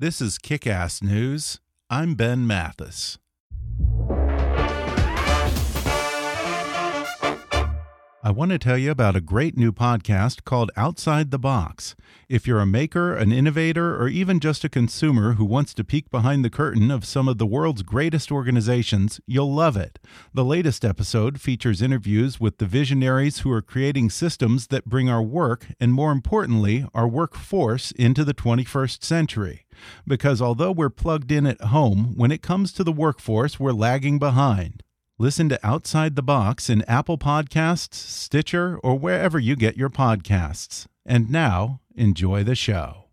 This is Kick Ass News. I'm Ben Mathis. I want to tell you about a great new podcast called Outside the Box. If you're a maker, an innovator, or even just a consumer who wants to peek behind the curtain of some of the world's greatest organizations, you'll love it. The latest episode features interviews with the visionaries who are creating systems that bring our work, and more importantly, our workforce, into the 21st century. Because although we're plugged in at home, when it comes to the workforce, we're lagging behind. Listen to Outside the Box in Apple Podcasts, Stitcher, or wherever you get your podcasts. And now, enjoy the show.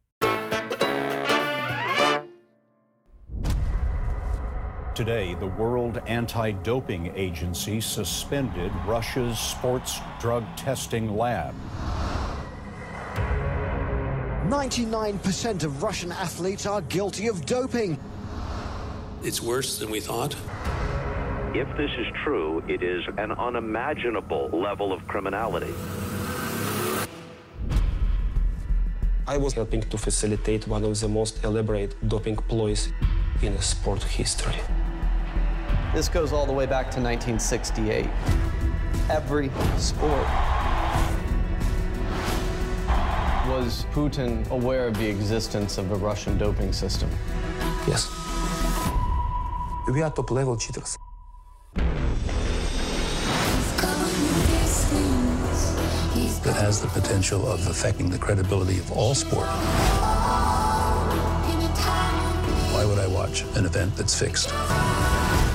Today, the World Anti Doping Agency suspended Russia's sports drug testing lab. 99% of Russian athletes are guilty of doping. It's worse than we thought. If this is true, it is an unimaginable level of criminality. I was helping to facilitate one of the most elaborate doping ploys in sport history. This goes all the way back to 1968. Every sport. Was Putin aware of the existence of a Russian doping system? Yes. We are top level cheaters. That has the potential of affecting the credibility of all sport. Why would I watch an event that's fixed?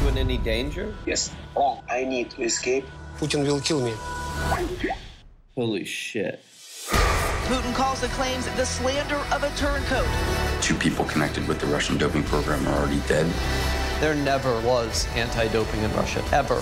You in any danger? Yes. Oh, I need to escape. Putin will kill me. Holy shit. Putin calls the claims the slander of a turncoat. Two people connected with the Russian doping program are already dead. There never was anti doping in Russia, ever.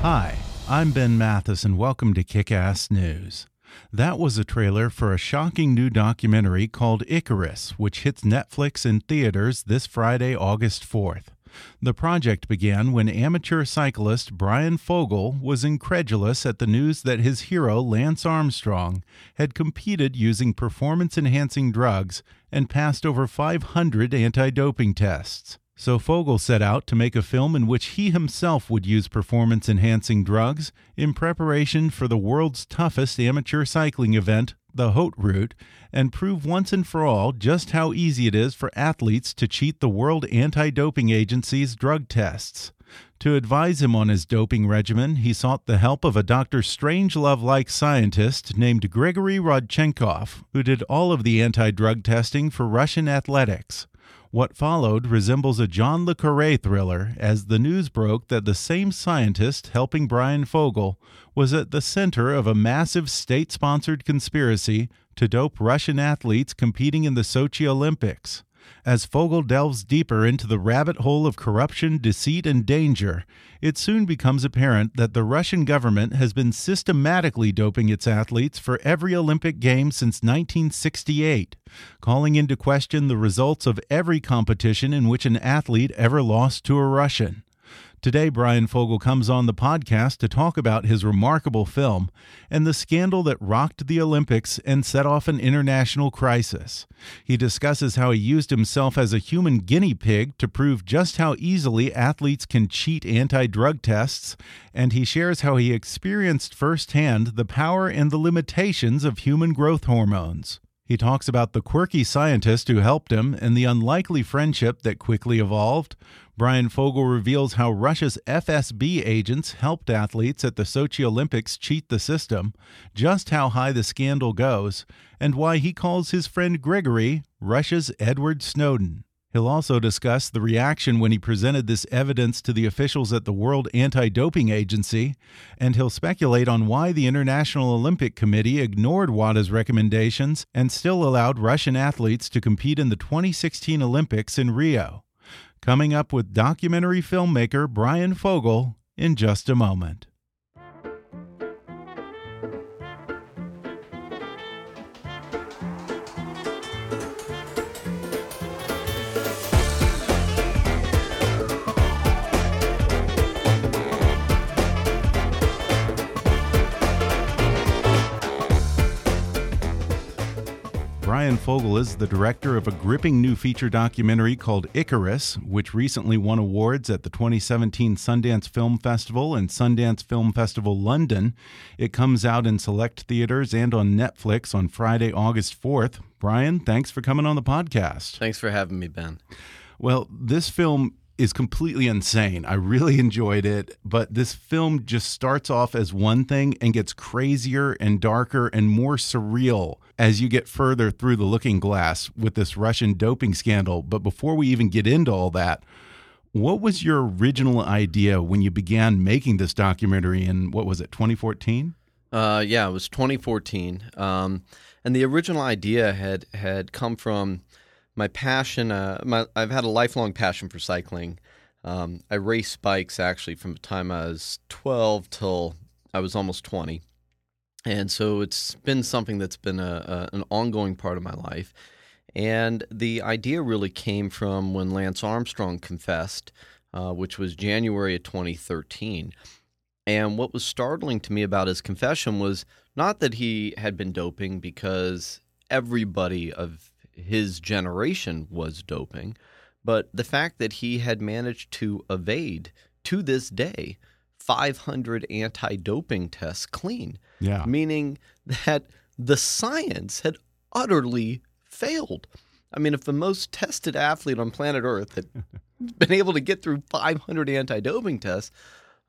Hi, I'm Ben Mathis, and welcome to Kick Ass News. That was a trailer for a shocking new documentary called Icarus, which hits Netflix and theaters this Friday, August 4th. The project began when amateur cyclist Bryan Fogel was incredulous at the news that his hero, Lance Armstrong, had competed using performance enhancing drugs and passed over 500 anti doping tests. So Fogel set out to make a film in which he himself would use performance enhancing drugs in preparation for the world's toughest amateur cycling event, the Haute Route, and prove once and for all just how easy it is for athletes to cheat the World Anti Doping Agency's drug tests. To advise him on his doping regimen, he sought the help of a Dr. Strangelove like scientist named Grigory Rodchenkov, who did all of the anti drug testing for Russian athletics. What followed resembles a John Le Carre thriller as the news broke that the same scientist helping Bryan Fogel was at the center of a massive state sponsored conspiracy to dope Russian athletes competing in the Sochi Olympics. As Fogel delves deeper into the rabbit hole of corruption, deceit, and danger, it soon becomes apparent that the Russian government has been systematically doping its athletes for every Olympic game since 1968, calling into question the results of every competition in which an athlete ever lost to a Russian. Today, Bryan Fogel comes on the podcast to talk about his remarkable film and the scandal that rocked the Olympics and set off an international crisis. He discusses how he used himself as a human guinea pig to prove just how easily athletes can cheat anti drug tests, and he shares how he experienced firsthand the power and the limitations of human growth hormones. He talks about the quirky scientist who helped him and the unlikely friendship that quickly evolved. Bryan Fogel reveals how Russia's FSB agents helped athletes at the Sochi Olympics cheat the system, just how high the scandal goes, and why he calls his friend Grigory Russia's Edward Snowden. He'll also discuss the reaction when he presented this evidence to the officials at the World Anti Doping Agency, and he'll speculate on why the International Olympic Committee ignored WADA's recommendations and still allowed Russian athletes to compete in the 2016 Olympics in Rio. Coming up with documentary filmmaker Bryan Fogel in just a moment. Bryan Fogel is the director of a gripping new feature documentary called Icarus, which recently won awards at the 2017 Sundance Film Festival and Sundance Film Festival London. It comes out in select theaters and on Netflix on Friday, August 4th. Bryan, thanks for coming on the podcast. Thanks for having me, Ben. Well, this film is completely insane. I really enjoyed it, but this film just starts off as one thing and gets crazier and darker and more surreal as you get further through the looking glass with this Russian doping scandal. But before we even get into all that, what was your original idea when you began making this documentary in what was it, 2014? Uh, yeah, it was 2014. Um, and the original idea had had come from my passion. Uh, my, I've had a lifelong passion for cycling. Um, I race bikes actually from the time I was 12 till I was almost 20. And so it's been something that's been a, a, an ongoing part of my life. And the idea really came from when Lance Armstrong confessed, uh, which was January of 2013. And what was startling to me about his confession was not that he had been doping because everybody of his generation was doping, but the fact that he had managed to evade to this day 500 anti doping tests clean. Yeah. Meaning that the science had utterly failed. I mean, if the most tested athlete on planet Earth had been able to get through 500 anti doping tests,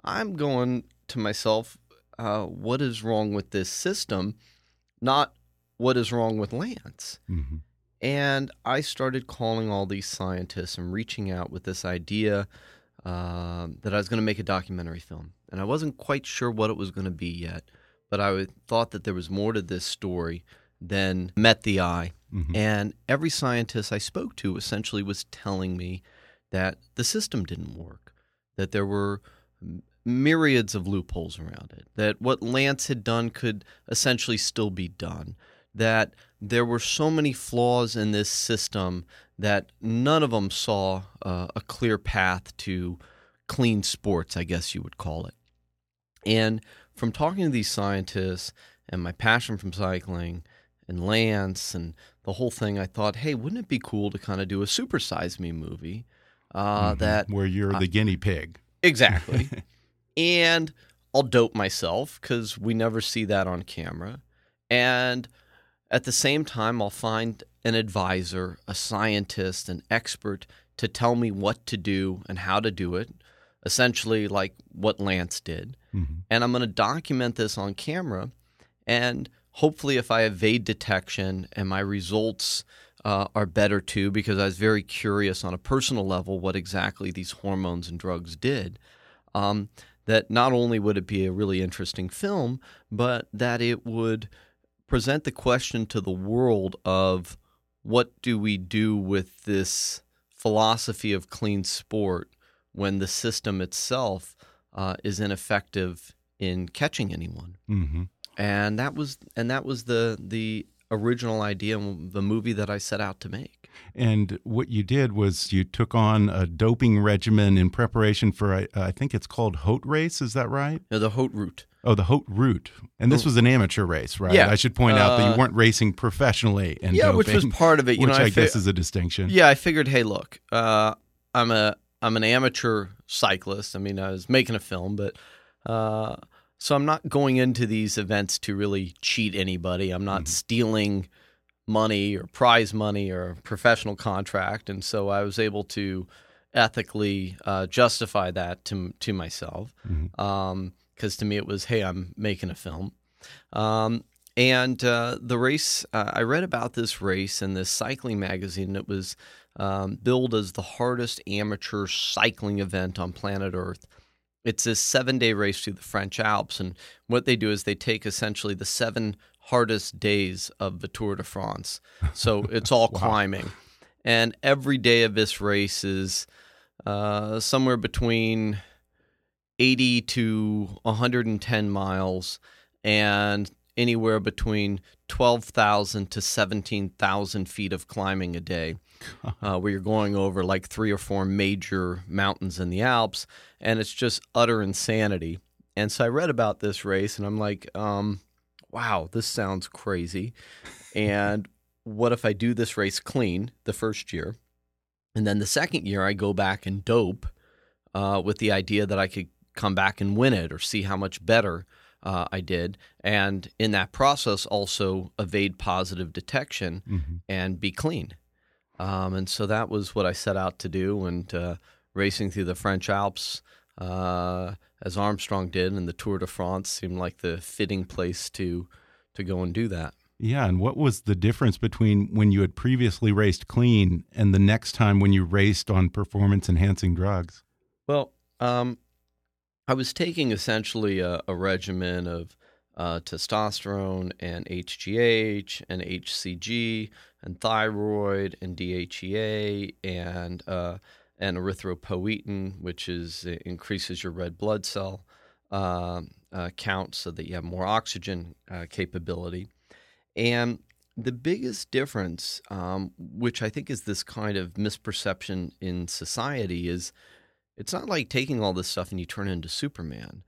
I'm going to myself, uh, what is wrong with this system? Not what is wrong with Lance. Mm-hmm. And I started calling all these scientists and reaching out with this idea uh, that I was going to make a documentary film. And I wasn't quite sure what it was going to be yet, but I thought that there was more to this story than met the eye. Mm-hmm. And every scientist I spoke to essentially was telling me that the system didn't work, that there were myriads of loopholes around it, that what Lance had done could essentially still be done, that there were so many flaws in this system that none of them saw uh, a clear path to clean sports, I guess you would call it. And from talking to these scientists and my passion from cycling and Lance and the whole thing, I thought, hey, wouldn't it be cool to kind of do a supersize me movie uh, Mhm. that where you're uh, the guinea pig. Exactly. and I'll dope myself because we never see that on camera. And at the same time, I'll find an advisor, a scientist, an expert to tell me what to do and how to do it, essentially like what Lance did. Mhm. And I'm going to document this on camera. And hopefully, if I evade detection and my results uh, are better too, because I was very curious on a personal level what exactly these hormones and drugs did, um, that not only would it be a really interesting film, but that it would present the question to the world of what do we do with this philosophy of clean sport when the system itself uh, is ineffective in catching anyone Mm-hmm. and that was and that was the the original idea and the movie that I set out to make. And what you did was you took on a doping regimen in preparation for, I, I think it's called Haute Race. Is that right? No, the Haute Route. Oh, the Haute Route. And this was an amateur race, right? Yeah. I should point out that Uh, you weren't racing professionally in yeah, doping, which was part of it. You which know, I, fi- guess is a distinction. Yeah, I figured, hey, look, uh, I'm a I'm an amateur cyclist. I mean, I was making a film, but uh, so I'm not going into these events to really cheat anybody. I'm not stealing money or prize money or a professional contract, and so I was able to ethically uh, justify that to to myself. Because to me, it was, hey, I'm making a film. Um, and uh, the race, uh, I read about this race in this cycling magazine. It was um, billed as the hardest amateur cycling event on planet Earth. It's a seven day race through the French Alps. And what they do is they take essentially the seven hardest days of the Tour de France. So it's all climbing. And every day of this race is uh, somewhere between 80 to 110 miles and anywhere between 12,000 to 17,000 feet of climbing a day, uh, where you're going over like three or four major mountains in the Alps, and it's just utter insanity. And so I read about this race, and I'm like, um, wow, this sounds crazy. And what if I do this race clean the first year? And then the second year, I go back and dope uh, with the idea that I could come back and win it or see how much better uh, I did. And in that process, also evade positive detection Mm-hmm. and be clean. Um, and so that was what I set out to do. And uh, racing through the French Alps, uh, as Armstrong did, and the Tour de France seemed like the fitting place to to go and do that. Yeah, and what was the difference between when you had previously raced clean and the next time when you raced on performance enhancing drugs? Well, um, I was taking essentially a, a regimen of uh, testosterone and HGH and HCG and thyroid and DHEA and uh, and erythropoietin, which is increases your red blood cell um uh, count so that you have more oxygen uh, capability. And the biggest difference, um, which I think is this kind of misperception in society, is it's not like taking all this stuff and you turn into Superman.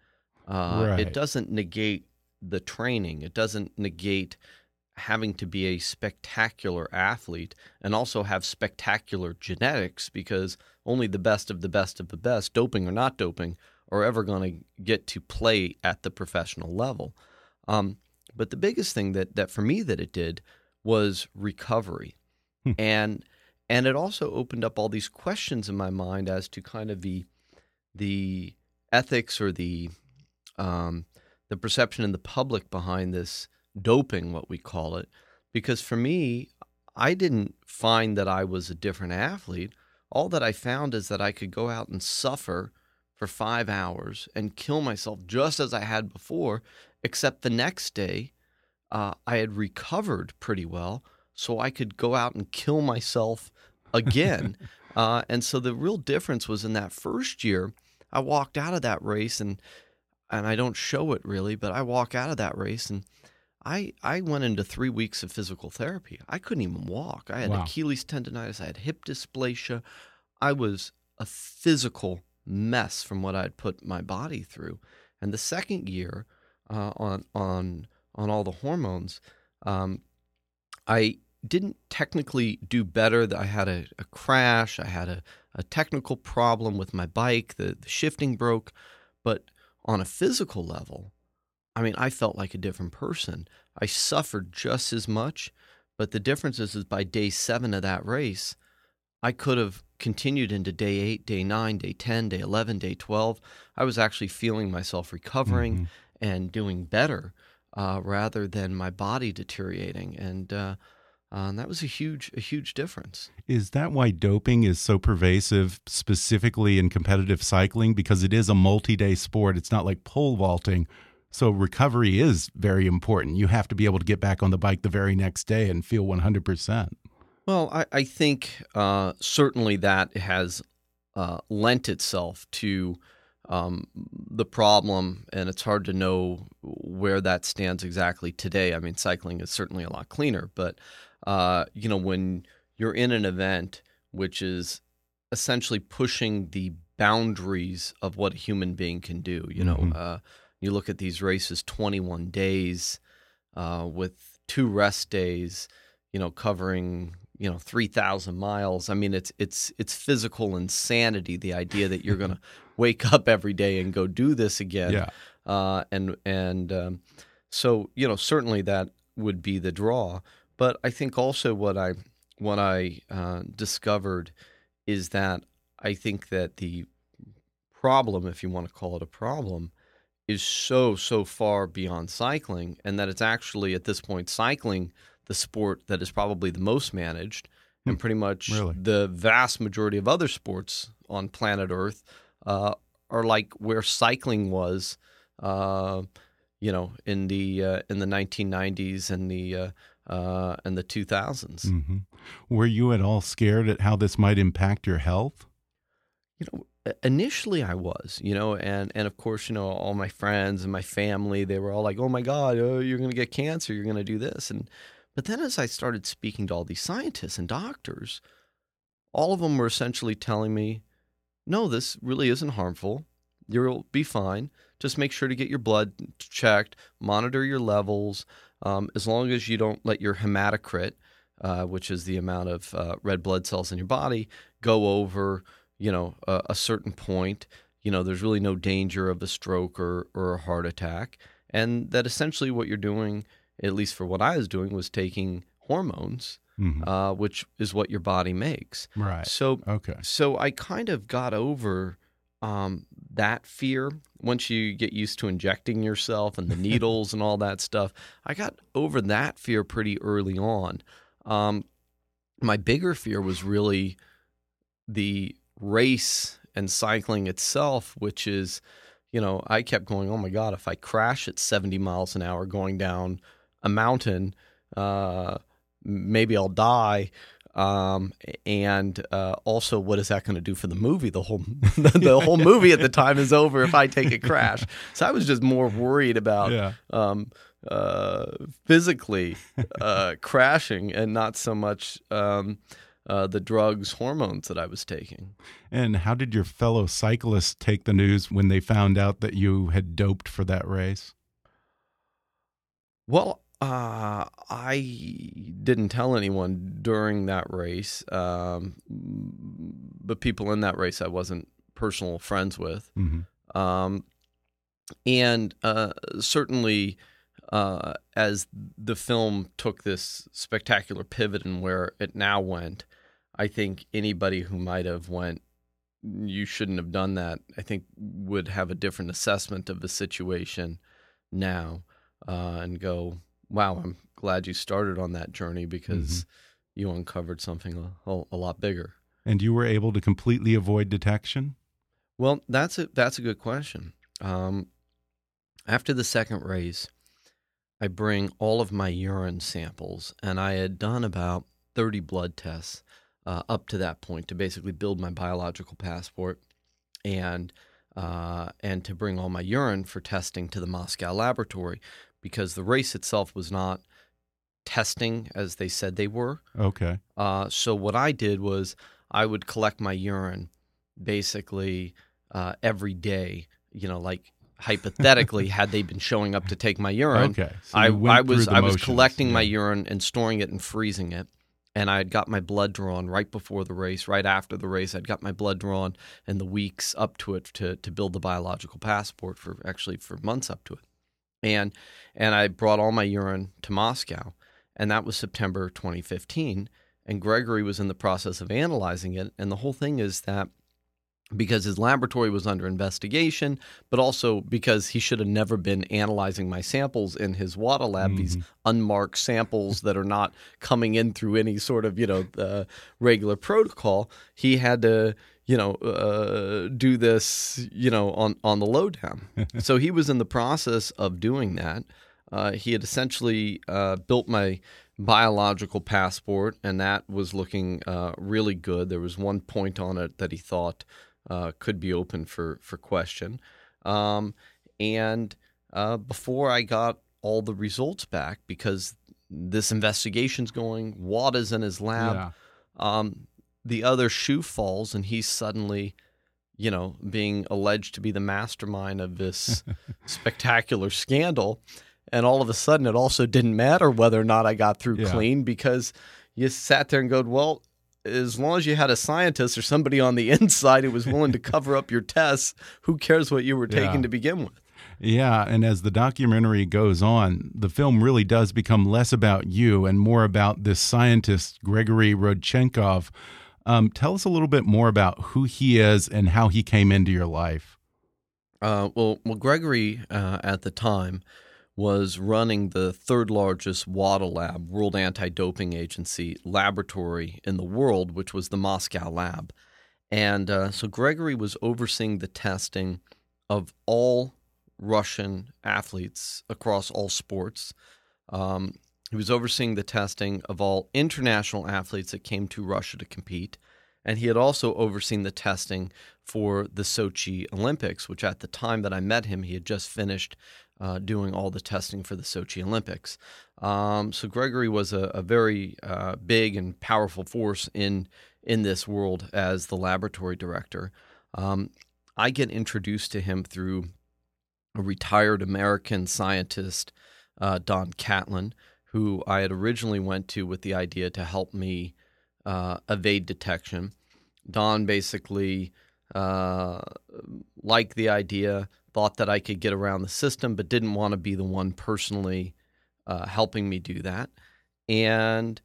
Uh, Right. It doesn't negate the training. It doesn't negate having to be a spectacular athlete and also have spectacular genetics because only the best of the best of the best, doping or not doping, are ever going to get to play at the professional level. Um, but the biggest thing that, that for me that it did was recovery. And and it also opened up all these questions in my mind as to kind of the the ethics or the um, the perception in the public behind this doping, what we call it. Because for me, I didn't find that I was a different athlete. All that I found is that I could go out and suffer for five hours and kill myself just as I had before, except the next day uh, I had recovered pretty well, so I could go out and kill myself again. uh, and so the real difference was in that first year, I walked out of that race and and I don't show it really, but I walk out of that race and I I went into three weeks of physical therapy. I couldn't even walk. I had Wow. Achilles tendonitis. I had hip dysplasia. I was a physical mess from what I'd put my body through. And the second year, uh, on on on all the hormones, um, I didn't technically do better. That I had a, a crash. I had a, a technical problem with my bike. The, the shifting broke. But on a physical level, I mean, I felt like a different person. I suffered just as much, but the difference is, is by day seven of that race, I could have continued into day eight, day nine, day 10, day 11, day 12. I was actually feeling myself recovering and doing better uh, rather than my body deteriorating. And, uh, uh, and that was a huge, a huge difference. Is that why doping is so pervasive, specifically in competitive cycling? Because it is a multi day sport. It's not like pole vaulting. So recovery is very important. You have to be able to get back on the bike the very next day and feel 100%. Well, I, I think uh, certainly that has uh, lent itself to um, the problem, and it's hard to know where that stands exactly today. I mean, cycling is certainly a lot cleaner, but uh, you know, when you're in an event which is essentially pushing the boundaries of what a human being can do, you know, Mhm. uh, you look at these races, 21 days uh, with two rest days, you know, covering you know 3,000 miles. I mean, it's it's it's physical insanity. The idea that you're going to wake up every day and go do this again. Yeah. Uh, and and um, so you know certainly that would be the draw. But I think also what I what I uh, discovered is that I think that the problem, if you want to call it a problem, is so so far beyond cycling, and that it's actually at this point cycling the sport that is probably the most managed, and pretty much Really? the vast majority of other sports on planet Earth uh, are like where cycling was, uh, you know, in the uh, in the 1990s and the uh, and the 2000s. hmm Were you at all scared at how this might impact your health? You know, initially I was, you know, and and of course, you know, all my friends and my family, they were all like, "Oh my God, oh, you're going to get cancer. You're going to do this." And but then as I started speaking to all these scientists and doctors, all of them were essentially telling me, "No, this really isn't harmful. You'll be fine. Just make sure to get your blood checked, monitor your levels. Um, as long as you don't let your hematocrit, uh, which is the amount of uh, red blood cells in your body, go over." you know a, a certain point you know there's really no danger of a stroke or, or a heart attack and that essentially what you're doing at least for what i was doing was taking hormones Mhm. uh, which is what your body makes Right. so Okay. so i kind of got over um, that fear once you get used to injecting yourself and the needles and all that stuff i got over that fear pretty early on um, my bigger fear was really the race and cycling itself, which is, you know, I kept going, oh my God, if I crash at 70 miles an hour going down a mountain, uh, maybe I'll die. Um, and uh, also, what is that going to do for the movie? The whole the whole movie at the time is over if I take a crash. So I was just more worried about Yeah. um, uh, physically uh, crashing and not so much um, uh, the drugs, hormones that I was taking. And how did your fellow cyclists take the news when they found out that you had doped for that race? Well, uh, I didn't tell anyone during that race, um, but people in that race I wasn't personal friends with. Mhm. Um, and uh, certainly, uh, as the film took this spectacular pivot and where it now went, I think anybody who might have went, you shouldn't have done that. I think would have a different assessment of the situation now, uh, and go, "Wow, I'm glad you started on that journey because you uncovered something a, a, lot bigger." And you were able to completely avoid detection? Well, that's a that's a good question. Um, after the second race, I bring all of my urine samples, and I had done about thirty blood tests uh, up to that point to basically build my biological passport, and uh, and to bring all my urine for testing to the Moscow laboratory, because the race itself was not testing as they said they were. Okay. Uh, so what I did was I would collect my urine basically uh, every day. You know, like hypothetically, had they been showing up to take my urine, Okay, so I, I was I was collecting my urine and storing it and freezing it. And I had got my blood drawn right before the race, right after the race. I'd got my blood drawn and the weeks up to it to to build the biological passport for actually for months up to it. And and I brought all my urine to Moscow, and that was September 2015. And Grigory was in the process of analyzing it. And the whole thing is that because his laboratory was under investigation, but also because he should have never been analyzing my samples in his WADA lab, these unmarked samples that are not coming in through any sort of, you know, uh, regular protocol. He had to, you know, uh, do this, you know, on, on the lowdown. so he was in the process of doing that. Uh, he had essentially uh, built my biological passport, and that was looking uh, really good. There was one point on it that he thought uh, could be open for for question. Um, and uh, before I got all the results back, because this investigation's going, WADA's in his lab. Yeah. Um, the other shoe falls, and he's suddenly, you know, being alleged to be the mastermind of this spectacular scandal. And all of a sudden, it also didn't matter whether or not I got through Yeah. clean because you sat there and go, well, as long as you had a scientist or somebody on the inside who was willing to cover up your tests, who cares what you were taking Yeah. to begin with? Yeah, and as the documentary goes on, the film really does become less about you and more about this scientist, Grigory Rodchenkov. Um, tell us a little bit more about who he is and how he came into your life. Uh, well, well, Grigory uh, at the time was running the third largest WADA lab, World Anti-Doping Agency laboratory in the world, which was the Moscow lab, and uh, so Grigory was overseeing the testing of all Russian athletes across all sports. Um, he was overseeing the testing of all international athletes that came to Russia to compete. And he had also overseen the testing for the Sochi Olympics, which at the time that I met him, he had just finished uh, doing all the testing for the Sochi Olympics. Um, so Grigory was a, a very uh, big and powerful force in in this world as the laboratory director. Um, I get introduced to him through a retired American scientist, uh, Don Catlin, who I had originally went to with the idea to help me uh, evade detection. Don basically uh, liked the idea, thought that I could get around the system, but didn't want to be the one personally uh, helping me do that, and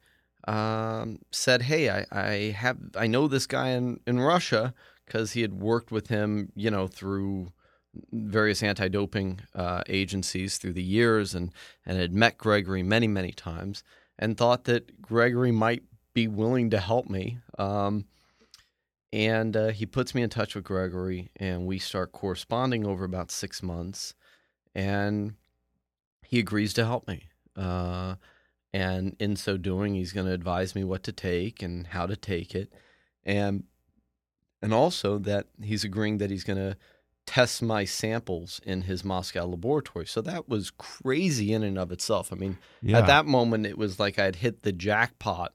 um, said, "Hey, I, I have I know this guy in in Russia because he had worked with him, you know, through." Various anti-doping uh, agencies through the years and and had met Grigory many many times and thought that Grigory might be willing to help me um, and uh, he puts me in touch with Grigory and we start corresponding over about six months and he agrees to help me uh, and in so doing he's going to advise me what to take and how to take it and and also that he's agreeing that he's going to test my samples in his Moscow laboratory. So that was crazy in and of itself. I mean, Yeah. at that moment, it was like I had hit the jackpot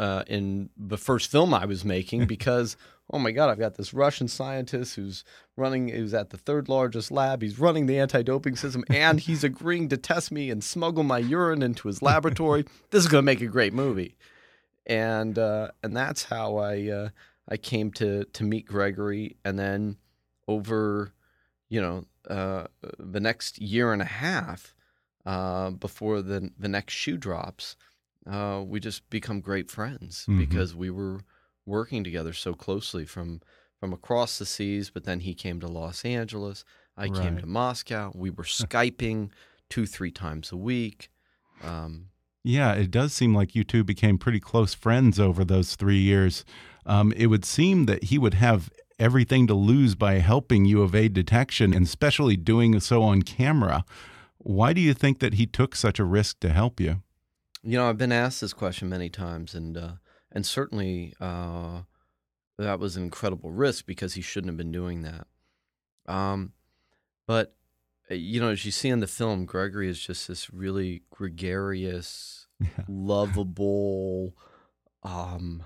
uh, in the first film I was making because, oh my God, I've got this Russian scientist who's running, who's at the third largest lab. He's running the anti doping system and he's agreeing to test me and smuggle my urine into his laboratory. this is going to make a great movie. And, uh, and that's how I, uh, I came to, to meet Grigory. And then, over, you know, uh, the next year and a half uh, before the the next shoe drops, uh, we just become great friends Mhm. because we were working together so closely from from across the seas. But then he came to Los Angeles, I came to Moscow. We were skyping two three times a week. Um, Yeah, it does seem like you two became pretty close friends over those three years. Um, it would seem that he would have everything to lose by helping you evade detection, and especially doing so on camera. Why do you think that he took such a risk to help you? You know, I've been asked this question many times, and uh, and certainly uh, that was an incredible risk because he shouldn't have been doing that. Um, but you know, as you see in the film, Gregory is just this really gregarious, lovable. Um,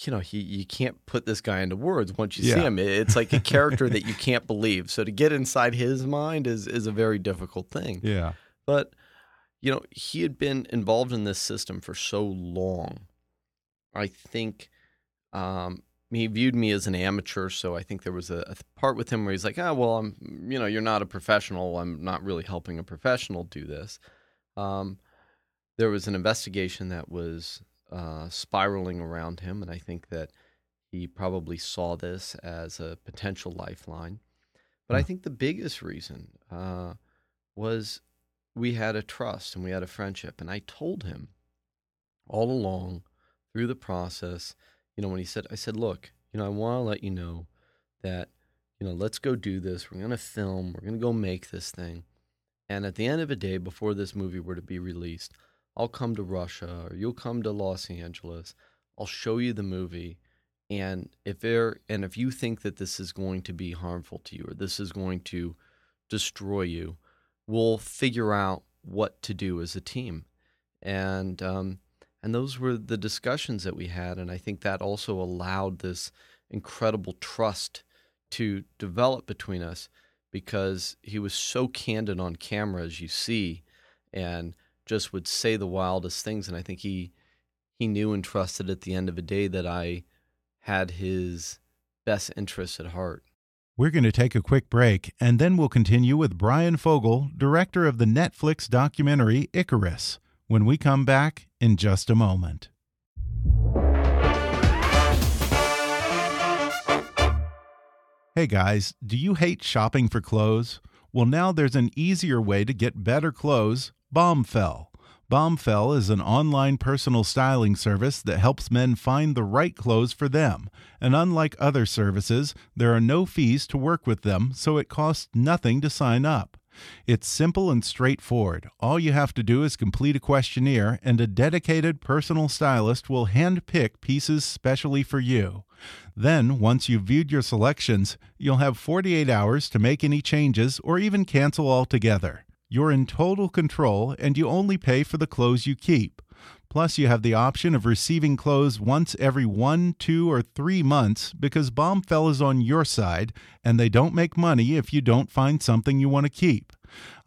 you know, he you can't put this guy into words once you see him. It's like a character that you can't believe. So to get inside his mind is is a very difficult thing. Yeah. But you know, he had been involved in this system for so long. I think um, he viewed me as an amateur, so I think there was a, a part with him where he's like, "Ah, well, I'm, you know, you're not a professional. I'm not really helping a professional do this." Um, there was an investigation that was uh, spiraling around him, and I think that he probably saw this as a potential lifeline. But I think the biggest reason uh, was we had a trust and we had a friendship. And I told him all along through the process, you know, when he said, I said, look, you know, I want to let you know that, you know, let's go do this. We're going to film, we're going to go make this thing. And at the end of the day, before this movie were to be released, I'll come to Russia or you'll come to Los Angeles. I'll show you the movie And if there and if you think that this is going to be harmful to you or this is going to destroy you, we'll figure out what to do as a team. And um, and those were the discussions that we had, and I think that also allowed this incredible trust to develop between us because he was so candid on camera, as you see, and just would say the wildest things. And I think he he knew and trusted at the end of the day that I had his best interests at heart. We're going to take a quick break, and then we'll continue with Bryan Fogel, director of the Netflix documentary Icarus, when we come back in just a moment. Hey guys, do you hate shopping for clothes? Well, now there's an easier way to get better clothes Bombfell. Bombfell is an online personal styling service that helps men find the right clothes for them. And unlike other services, there are no fees to work with them, so it costs nothing to sign up. It's simple and straightforward. All you have to do is complete a questionnaire, and a dedicated personal stylist will handpick pieces specially for you. Then, once you've viewed your selections, you'll have 48 hours to make any changes or even cancel altogether. You're in total control and you only pay for the clothes you keep. Plus, you have the option of receiving clothes once every one, two, or three months because Bombfell is on your side and they don't make money if you don't find something you want to keep.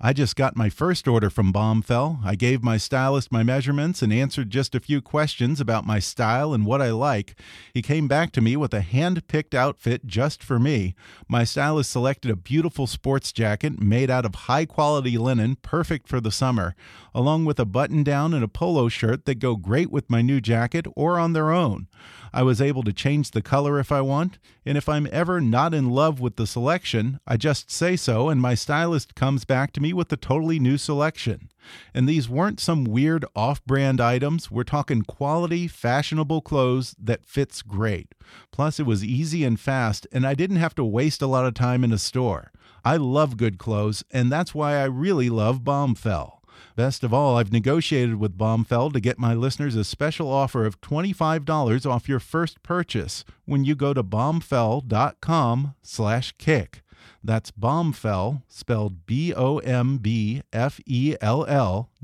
I just got my first order from Bombfell. I gave my stylist my measurements and answered just a few questions about my style and what I like. He came back to me with a hand picked outfit just for me. My stylist selected a beautiful sports jacket made out of high quality linen, perfect for the summer, along with a button down and a polo shirt that go great with my new jacket or on their own. I was able to change the color if I want, and if I'm ever not in love with the selection, I just say so, and my stylist comes back to me with a totally new selection. And these weren't some weird off brand items. We're talking quality, fashionable clothes that fits great. Plus, it was easy and fast, and I didn't have to waste a lot of time in a store. I love good clothes, and that's why I really love Bombfell. Best of all, I've negotiated with Bombfell to get my listeners a special offer of $25 off your first purchase when you go to bombfell.com slash kick. That's Bombfell, spelled B-O-M-B-F-E-L-L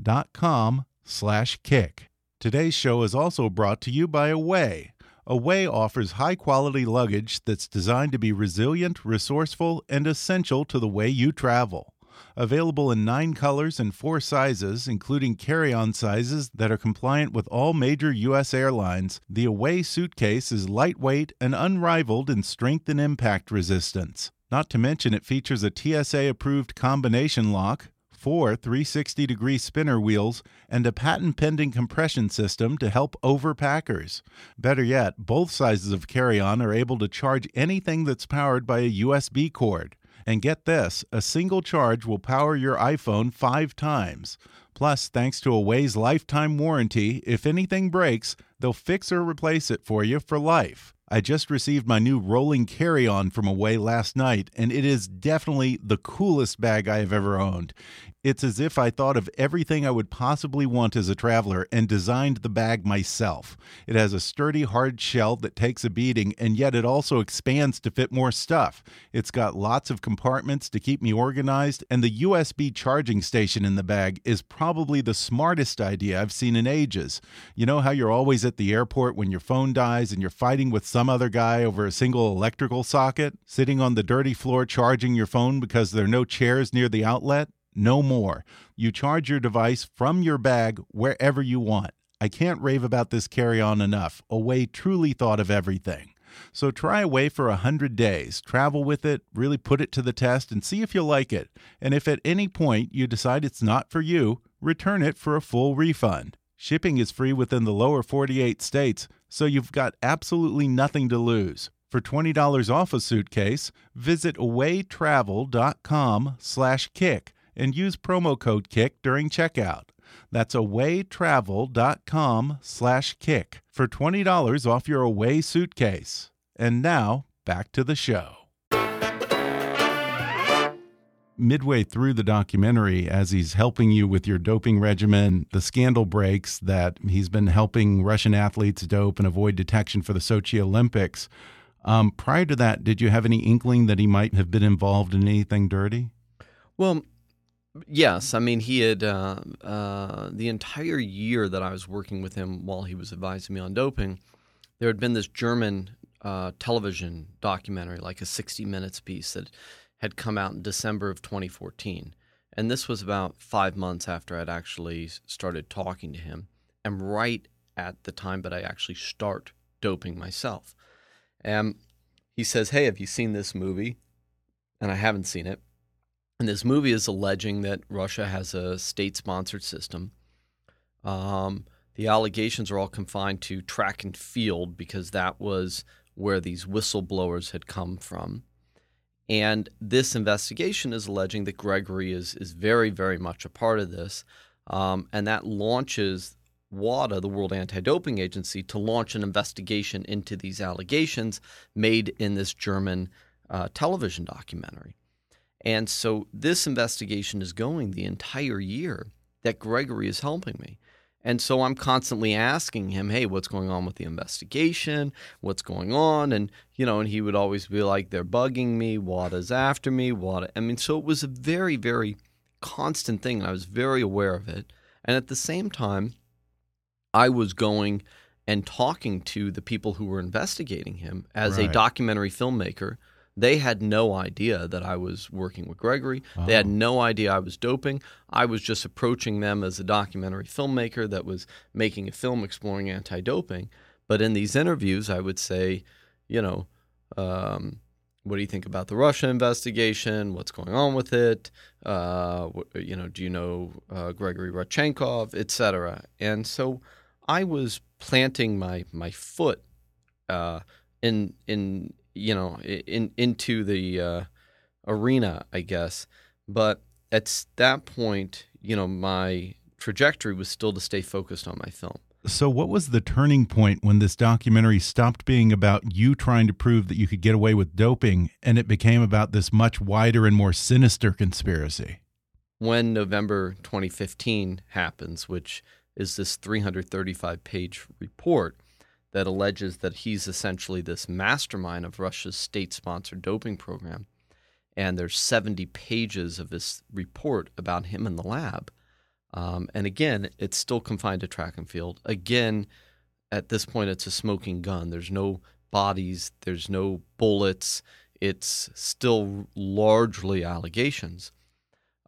dot com slash kick. Today's show is also brought to you by Away. Away offers high quality luggage that's designed to be resilient, resourceful, and essential to the way you travel. Available in nine colors and four sizes, including carry on sizes that are compliant with all major U.S. airlines, the Away suitcase is lightweight and unrivaled in strength and impact resistance. Not to mention, it features a TSA approved combination lock, four 360 degree spinner wheels, and a patent pending compression system to help overpackers. Better yet, both sizes of carry on are able to charge anything that's powered by a USB cord. And get this a single charge will power your iPhone five times. Plus, thanks to Away's lifetime warranty, if anything breaks, they'll fix or replace it for you for life. I just received my new rolling carry on from Away last night, and it is definitely the coolest bag I have ever owned. It's as if I thought of everything I would possibly want as a traveler and designed the bag myself. It has a sturdy, hard shell that takes a beating, and yet it also expands to fit more stuff. It's got lots of compartments to keep me organized, and the USB charging station in the bag is probably the smartest idea I've seen in ages. You know how you're always at the airport when your phone dies and you're fighting with some other guy over a single electrical socket, sitting on the dirty floor charging your phone because there are no chairs near the outlet? No more. You charge your device from your bag wherever you want. I can't rave about this carry on enough. Away truly thought of everything. So try Away for a 100 days. Travel with it, really put it to the test, and see if you like it. And if at any point you decide it's not for you, return it for a full refund. Shipping is free within the lower 48 states, so you've got absolutely nothing to lose. For $20 off a suitcase, visit awaytravel.com slash kick and use promo code KICK during checkout. That's awaytravel.com slash kick for $20 off your away suitcase. And now, back to the show. midway through the documentary, as he's helping you with your doping regimen, the scandal breaks that he's been helping Russian athletes dope and avoid detection for the Sochi Olympics. Um, prior to that, did you have any inkling that he might have been involved in anything dirty? Well, yes. I mean, he had uh, uh, the entire year that I was working with him while he was advising me on doping. There had been this German uh, television documentary, like a 60 minutes piece that had come out in December of 2014. And this was about five months after I'd actually started talking to him, and right at the time that I actually start doping myself. And he says, Hey, have you seen this movie? And I haven't seen it. And this movie is alleging that Russia has a state sponsored system. Um, the allegations are all confined to track and field because that was where these whistleblowers had come from. And this investigation is alleging that Grigory is, is very, very much a part of this. Um, and that launches WADA, the World Anti Doping Agency, to launch an investigation into these allegations made in this German uh, television documentary. And so this investigation is going the entire year that Grigory is helping me. And so I'm constantly asking him, hey, what's going on with the investigation? What's going on? And, you know, and he would always be like, they're bugging me. WADA's after me. WADA. I mean, so it was a very, very constant thing. And I was very aware of it. And at the same time, I was going and talking to the people who were investigating him as right. a documentary filmmaker they had no idea that I was working with Grigory. They had no idea I was doping. I was just approaching them as a documentary filmmaker that was making a film exploring anti doping. But in these interviews, I would say, you know, um, what do you think about the Russia investigation? What's going on with it? Uh, you know, do you know uh, Grigory Rodchenkov, et cetera? And so I was planting my my foot uh, in in you know, in into the uh, arena, I guess. But at that point, you know, my trajectory was still to stay focused on my film. So, what was the turning point when this documentary stopped being about you trying to prove that you could get away with doping and it became about this much wider and more sinister conspiracy? When November 2015 happens, which is this 335 page report that alleges that he's essentially this mastermind of Russia's state sponsored doping program. And there's 70 pages of this report about him in the lab. Um, and again, it's still confined to track and field. Again, at this point, it's a smoking gun. There's no bodies, there's no bullets. It's still largely allegations.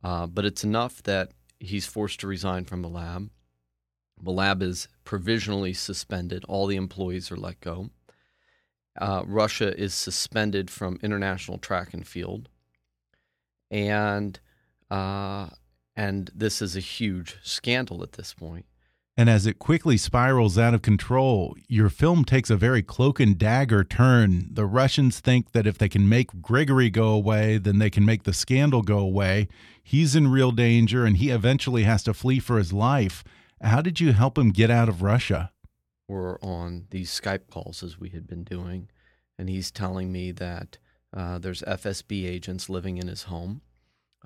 Uh, but it's enough that he's forced to resign from the lab. The lab is provisionally suspended. All the employees are let go. Uh, Russia is suspended from international track and field, and uh, and this is a huge scandal at this point. And as it quickly spirals out of control, your film takes a very cloak and dagger turn. The Russians think that if they can make Grigory go away, then they can make the scandal go away. He's in real danger, and he eventually has to flee for his life. How did you help him get out of Russia? We're on these Skype calls as we had been doing, and he's telling me that uh, there's FSB agents living in his home.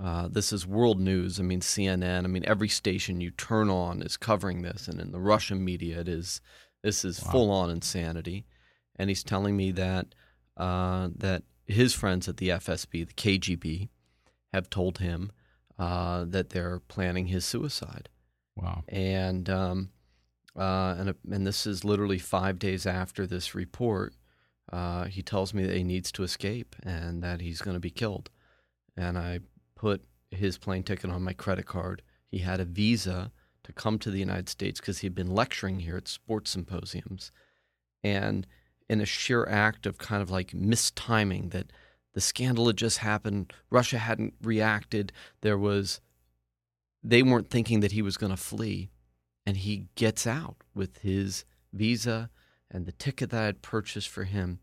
Uh, this is world news. I mean, CNN. I mean, every station you turn on is covering this, and in the Russian media, it is this is wow. full on insanity. And he's telling me that uh, that his friends at the FSB, the KGB, have told him uh, that they're planning his suicide. Wow. And um, uh, and and this is literally five days after this report. Uh, he tells me that he needs to escape and that he's going to be killed. And I put his plane ticket on my credit card. He had a visa to come to the United States because he'd been lecturing here at sports symposiums. And in a sheer act of kind of like mistiming that the scandal had just happened, Russia hadn't reacted, there was they weren't thinking that he was going to flee. And he gets out with his visa and the ticket that I had purchased for him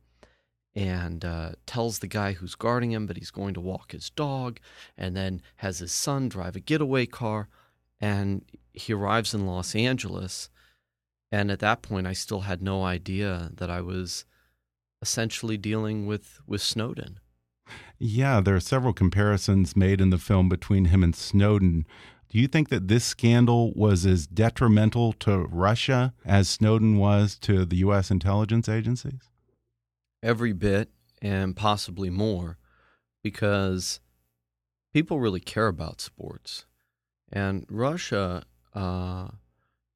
and uh, tells the guy who's guarding him that he's going to walk his dog and then has his son drive a getaway car. And he arrives in Los Angeles. And at that point, I still had no idea that I was essentially dealing with, with Snowden. Yeah, there are several comparisons made in the film between him and Snowden. Do you think that this scandal was as detrimental to Russia as Snowden was to the U.S. intelligence agencies? Every bit, and possibly more, because people really care about sports. And Russia, uh,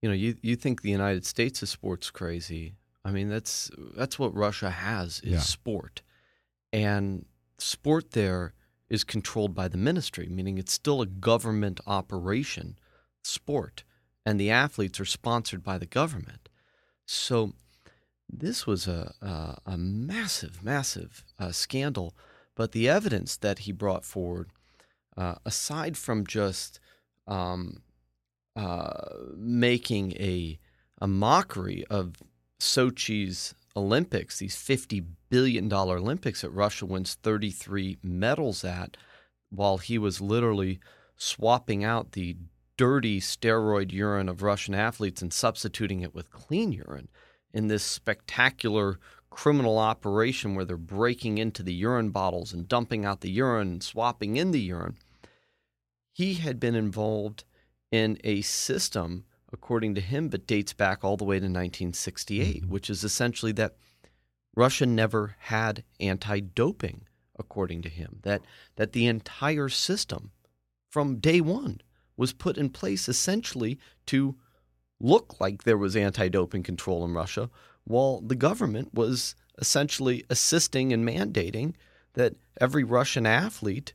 you know, you, you think the United States is sports crazy. I mean, that's that's what Russia has is Yeah. sport, and sport there is controlled by the ministry, meaning it's still a government operation, sport, and the athletes are sponsored by the government. So this was a a, a massive, massive uh, scandal. But the evidence that he brought forward, uh, aside from just um, uh, making a a mockery of Sochi's Olympics, these fifty billion dollar Olympics that Russia wins thirty three medals at, while he was literally swapping out the dirty steroid urine of Russian athletes and substituting it with clean urine in this spectacular criminal operation where they're breaking into the urine bottles and dumping out the urine and swapping in the urine. He had been involved in a system, according to him, but dates back all the way to 1968, mm-hmm. which is essentially that Russia never had anti doping, according to him, that, that the entire system from day one was put in place essentially to look like there was anti doping control in Russia, while the government was essentially assisting and mandating that every Russian athlete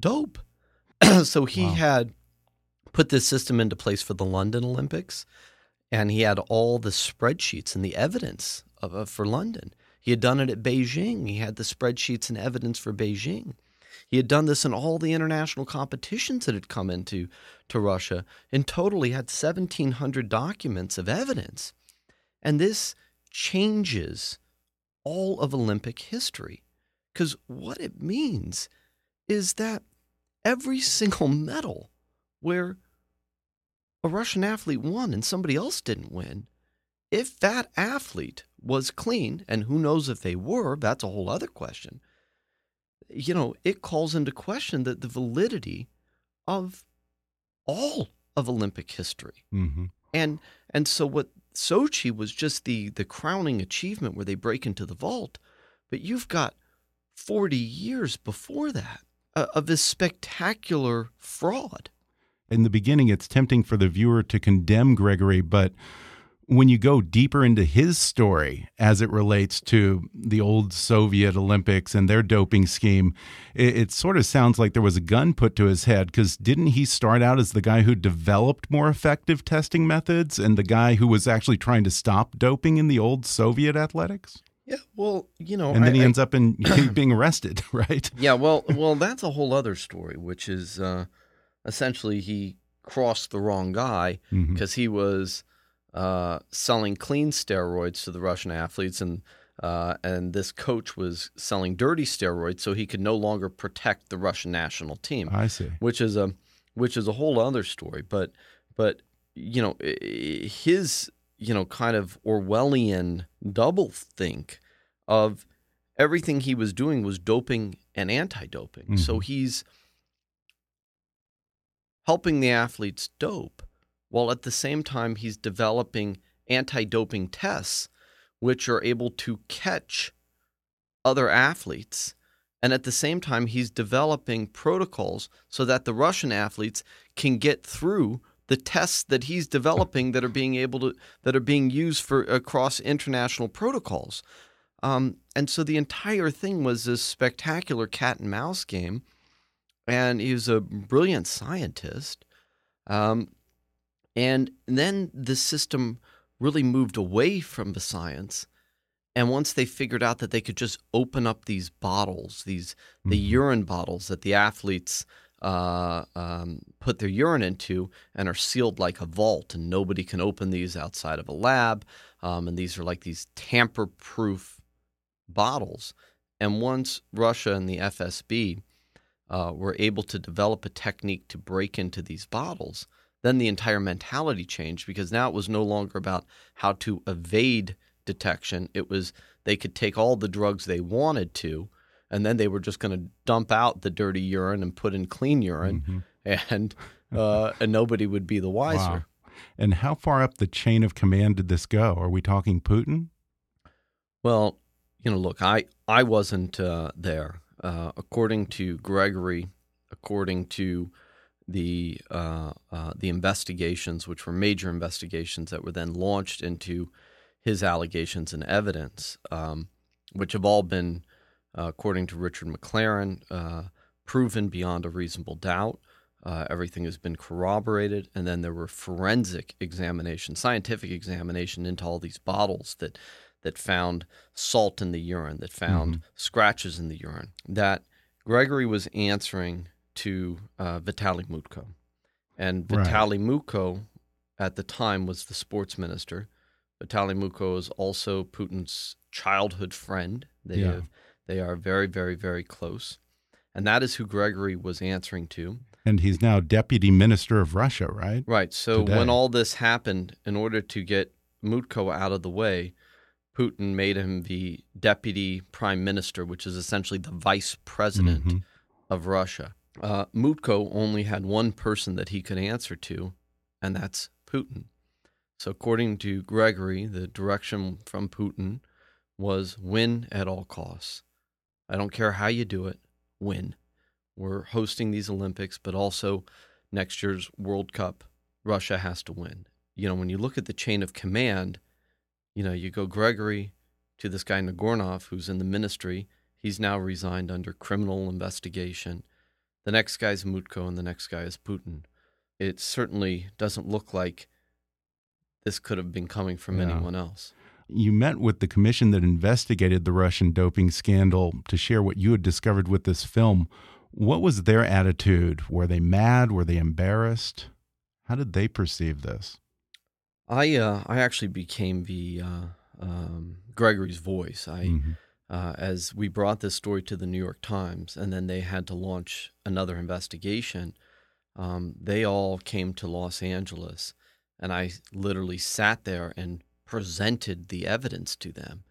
dope. so he had put this system into place for the London Olympics, and he had all the spreadsheets and the evidence of, of for London. He had done it at Beijing. He had the spreadsheets and evidence for Beijing. He had done this in all the international competitions that had come into to Russia. In total, he had 1,700 documents of evidence. And this changes all of Olympic history. Because what it means is that every single medal where a Russian athlete won and somebody else didn't win, if that athlete was clean, and who knows if they were, that's a whole other question. You know, it calls into question that the validity of all of Olympic history. Mm-hmm. And and so what Sochi was just the the crowning achievement where they break into the vault, but you've got 40 years before that uh, of this spectacular fraud. In the beginning, it's tempting for the viewer to condemn Grigory, but when you go deeper into his story as it relates to the old Soviet Olympics and their doping scheme, it, it sort of sounds like there was a gun put to his head because didn't he start out as the guy who developed more effective testing methods and the guy who was actually trying to stop doping in the old Soviet athletics? Yeah, well, you know, and then I- he I- ends up in being arrested, right? Yeah, well, well, that's a whole other story, which is uh, essentially he crossed the wrong guy because he was uh, selling clean steroids to the Russian athletes, and uh, and this coach was selling dirty steroids, so he could no longer protect the Russian national team. I see. Which is a which is a whole other story, but but you know his you know kind of Orwellian double think of everything he was doing was doping and anti-doping. So he's helping the athletes dope while at the same time he's developing anti-doping tests which are able to catch other athletes. And at the same time he's developing protocols so that the Russian athletes can get through the tests that he's developing that are being able to that are being used for across international protocols. Um, and so the entire thing was this spectacular cat and mouse game and he was a brilliant scientist. Um, and then the system really moved away from the science. And once they figured out that they could just open up these bottles, these the urine bottles that the athletes uh, um, put their urine into, and are sealed like a vault, and nobody can open these outside of a lab. Um, and these are like these tamper-proof bottles. And once Russia and the FSB uh, were able to develop a technique to break into these bottles, then the entire mentality changed because now it was no longer about how to evade detection. It was they could take all the drugs they wanted to, and then they were just going to dump out the dirty urine and put in clean urine, mm-hmm. and uh, and nobody would be the wiser. Wow. And how far up the chain of command did this go? Are we talking Putin? Well, you know, look, I I wasn't uh, there. Uh, according to Grigory, according to the uh, uh, the investigations, which were major investigations that were then launched into his allegations and evidence, um, which have all been, uh, according to Richard McLaren, uh, proven beyond a reasonable doubt. Uh, everything has been corroborated, and then there were forensic examination, scientific examination into all these bottles that that found salt in the urine, that found mm-hmm. scratches in the urine. That Grigory was answering to uh, Vitaly Mutko. And Vitaly right. Mutko at the time was the sports minister. Vitaly Mutko is also Putin's childhood friend. They yeah. have, they are very, very, very close. And that is who Grigory was answering to. And he's now deputy minister of Russia, right? Right. So Today. when all this happened, in order to get Mutko out of the way, Putin made him the deputy prime minister, which is essentially the vice president mm-hmm. of Russia uh, Mutko only had one person that he could answer to, and that's Putin. So, according to Grigory, the direction from Putin was win at all costs. I don't care how you do it, win. We're hosting these Olympics, but also next year's World Cup, Russia has to win. You know, when you look at the chain of command, you know, you go Grigory to this guy Nagornov, who's in the ministry. He's now resigned under criminal investigation. The next guy is Mutko, and the next guy is Putin. It certainly doesn't look like this could have been coming from yeah. anyone else. You met with the commission that investigated the Russian doping scandal to share what you had discovered with this film. What was their attitude? Were they mad? Were they embarrassed? How did they perceive this? I uh, I actually became the uh, um, Grigory's voice. I mm -hmm uh, as we brought this story to the New York Times, and then they had to launch another investigation. Um, they all came to Los Angeles, and I literally sat there and presented the evidence to them.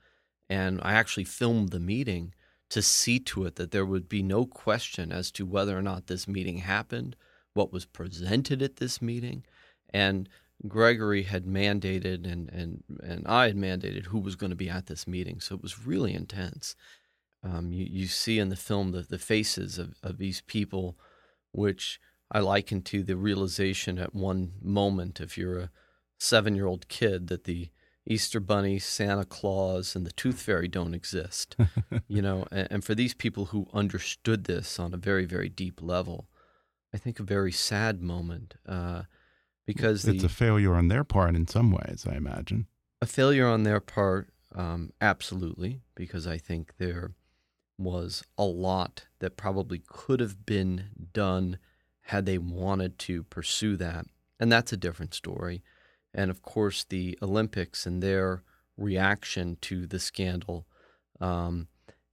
And I actually filmed the meeting to see to it that there would be no question as to whether or not this meeting happened, what was presented at this meeting, and Grigory had mandated and, and, and I had mandated who was going to be at this meeting. So it was really intense. Um, you, you see in the film the, the faces of, of these people, which I liken to the realization at one moment, if you're a seven year old kid, that the Easter Bunny, Santa Claus, and the Tooth Fairy don't exist. you know, and, and for these people who understood this on a very, very deep level, I think a very sad moment. Uh, because it's the, a failure on their part in some ways, I imagine. A failure on their part, um, absolutely, because I think there was a lot that probably could have been done had they wanted to pursue that. And that's a different story. And of course, the Olympics and their reaction to the scandal, um,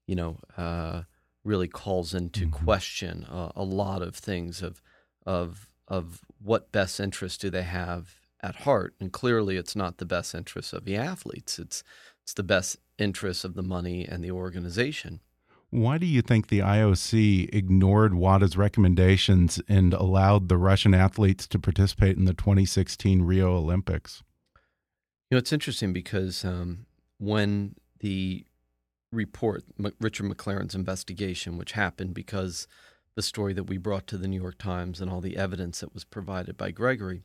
you know, uh, really calls into mm-hmm. question uh, a lot of things of of of what best interest do they have at heart. And clearly it's not the best interest of the athletes. It's it's the best interest of the money and the organization. Why do you think the IOC ignored WADA's recommendations and allowed the Russian athletes to participate in the 2016 Rio Olympics? You know, it's interesting because um, when the report, Richard McLaren's investigation, which happened because the story that we brought to the New York Times and all the evidence that was provided by Grigory.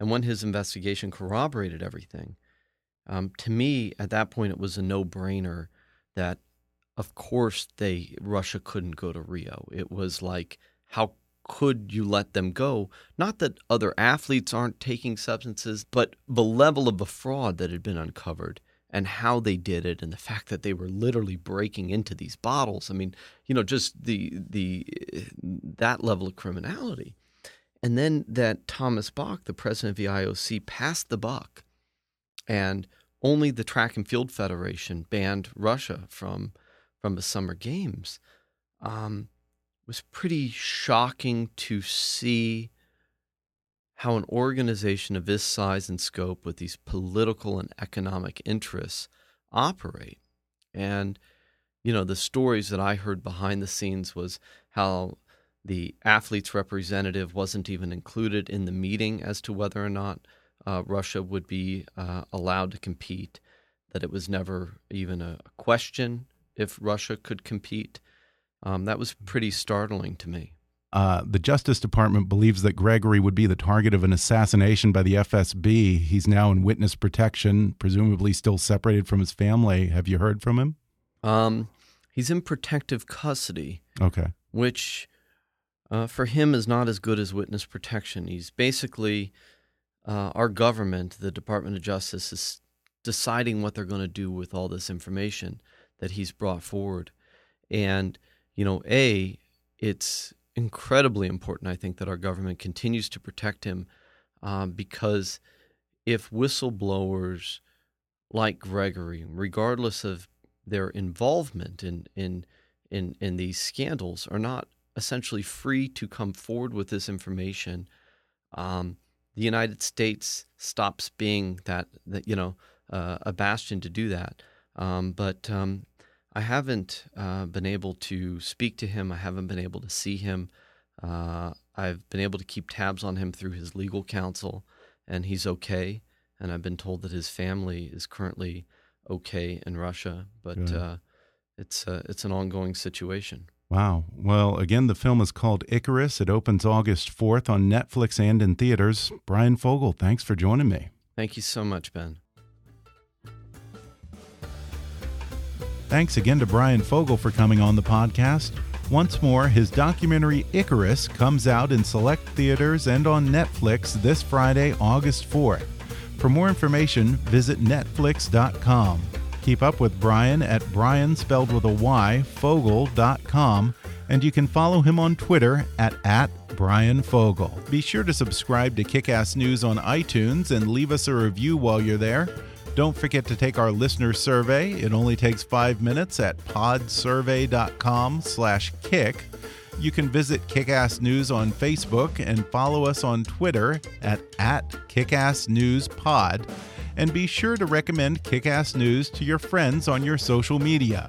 And when his investigation corroborated everything, um, to me, at that point, it was a no brainer that, of course, they Russia couldn't go to Rio. It was like, how could you let them go? Not that other athletes aren't taking substances, but the level of the fraud that had been uncovered and how they did it and the fact that they were literally breaking into these bottles. I mean, you know, just the the that level of criminality. And then that Thomas Bach, the president of the IOC, passed the buck, and only the Track and Field Federation banned Russia from from the Summer Games. Um, was pretty shocking to see how an organization of this size and scope with these political and economic interests operate. And, you know, the stories that I heard behind the scenes was how the athletes representative wasn't even included in the meeting as to whether or not uh, Russia would be uh, allowed to compete, that it was never even a question if Russia could compete. Um, that was pretty startling to me. Uh, the Justice Department believes that Grigory would be the target of an assassination by the FSB. He's now in witness protection, presumably still separated from his family. Have you heard from him? Um, he's in protective custody. Okay. Which, uh, for him, is not as good as witness protection. He's basically uh, our government, the Department of Justice, is deciding what they're going to do with all this information that he's brought forward, and you know, a it's incredibly important, I think, that our government continues to protect him um, because if whistleblowers like Grigory, regardless of their involvement in, in, in, in these scandals, are not essentially free to come forward with this information, um, the United States stops being that, that you know, uh, a bastion to do that. Um, but um, I haven't uh, been able to speak to him. I haven't been able to see him. Uh, I've been able to keep tabs on him through his legal counsel, and he's okay. And I've been told that his family is currently okay in Russia, but uh, it's uh, it's an ongoing situation. Wow. Well, again, the film is called Icarus. It opens August 4th on Netflix and in theaters. Bryan Fogel, thanks for joining me. Thank you so much, Ben. Thanks again to Bryan Fogel for coming on the podcast. Once more, his documentary Icarus comes out in select theaters and on Netflix this Friday, August 4th. For more information, visit Netflix.com. Keep up with Brian at Bryan spelled with a Y, Fogel.com, and you can follow him on Twitter at, at Bryan Fogel. Be sure to subscribe to Kickass News on iTunes and leave us a review while you're there. Don't forget to take our listener survey. It only takes five minutes at podsurvey.com slash kick. You can visit Kickass News on Facebook and follow us on Twitter at, at KickassNewsPod. And be sure to recommend Kickass News to your friends on your social media.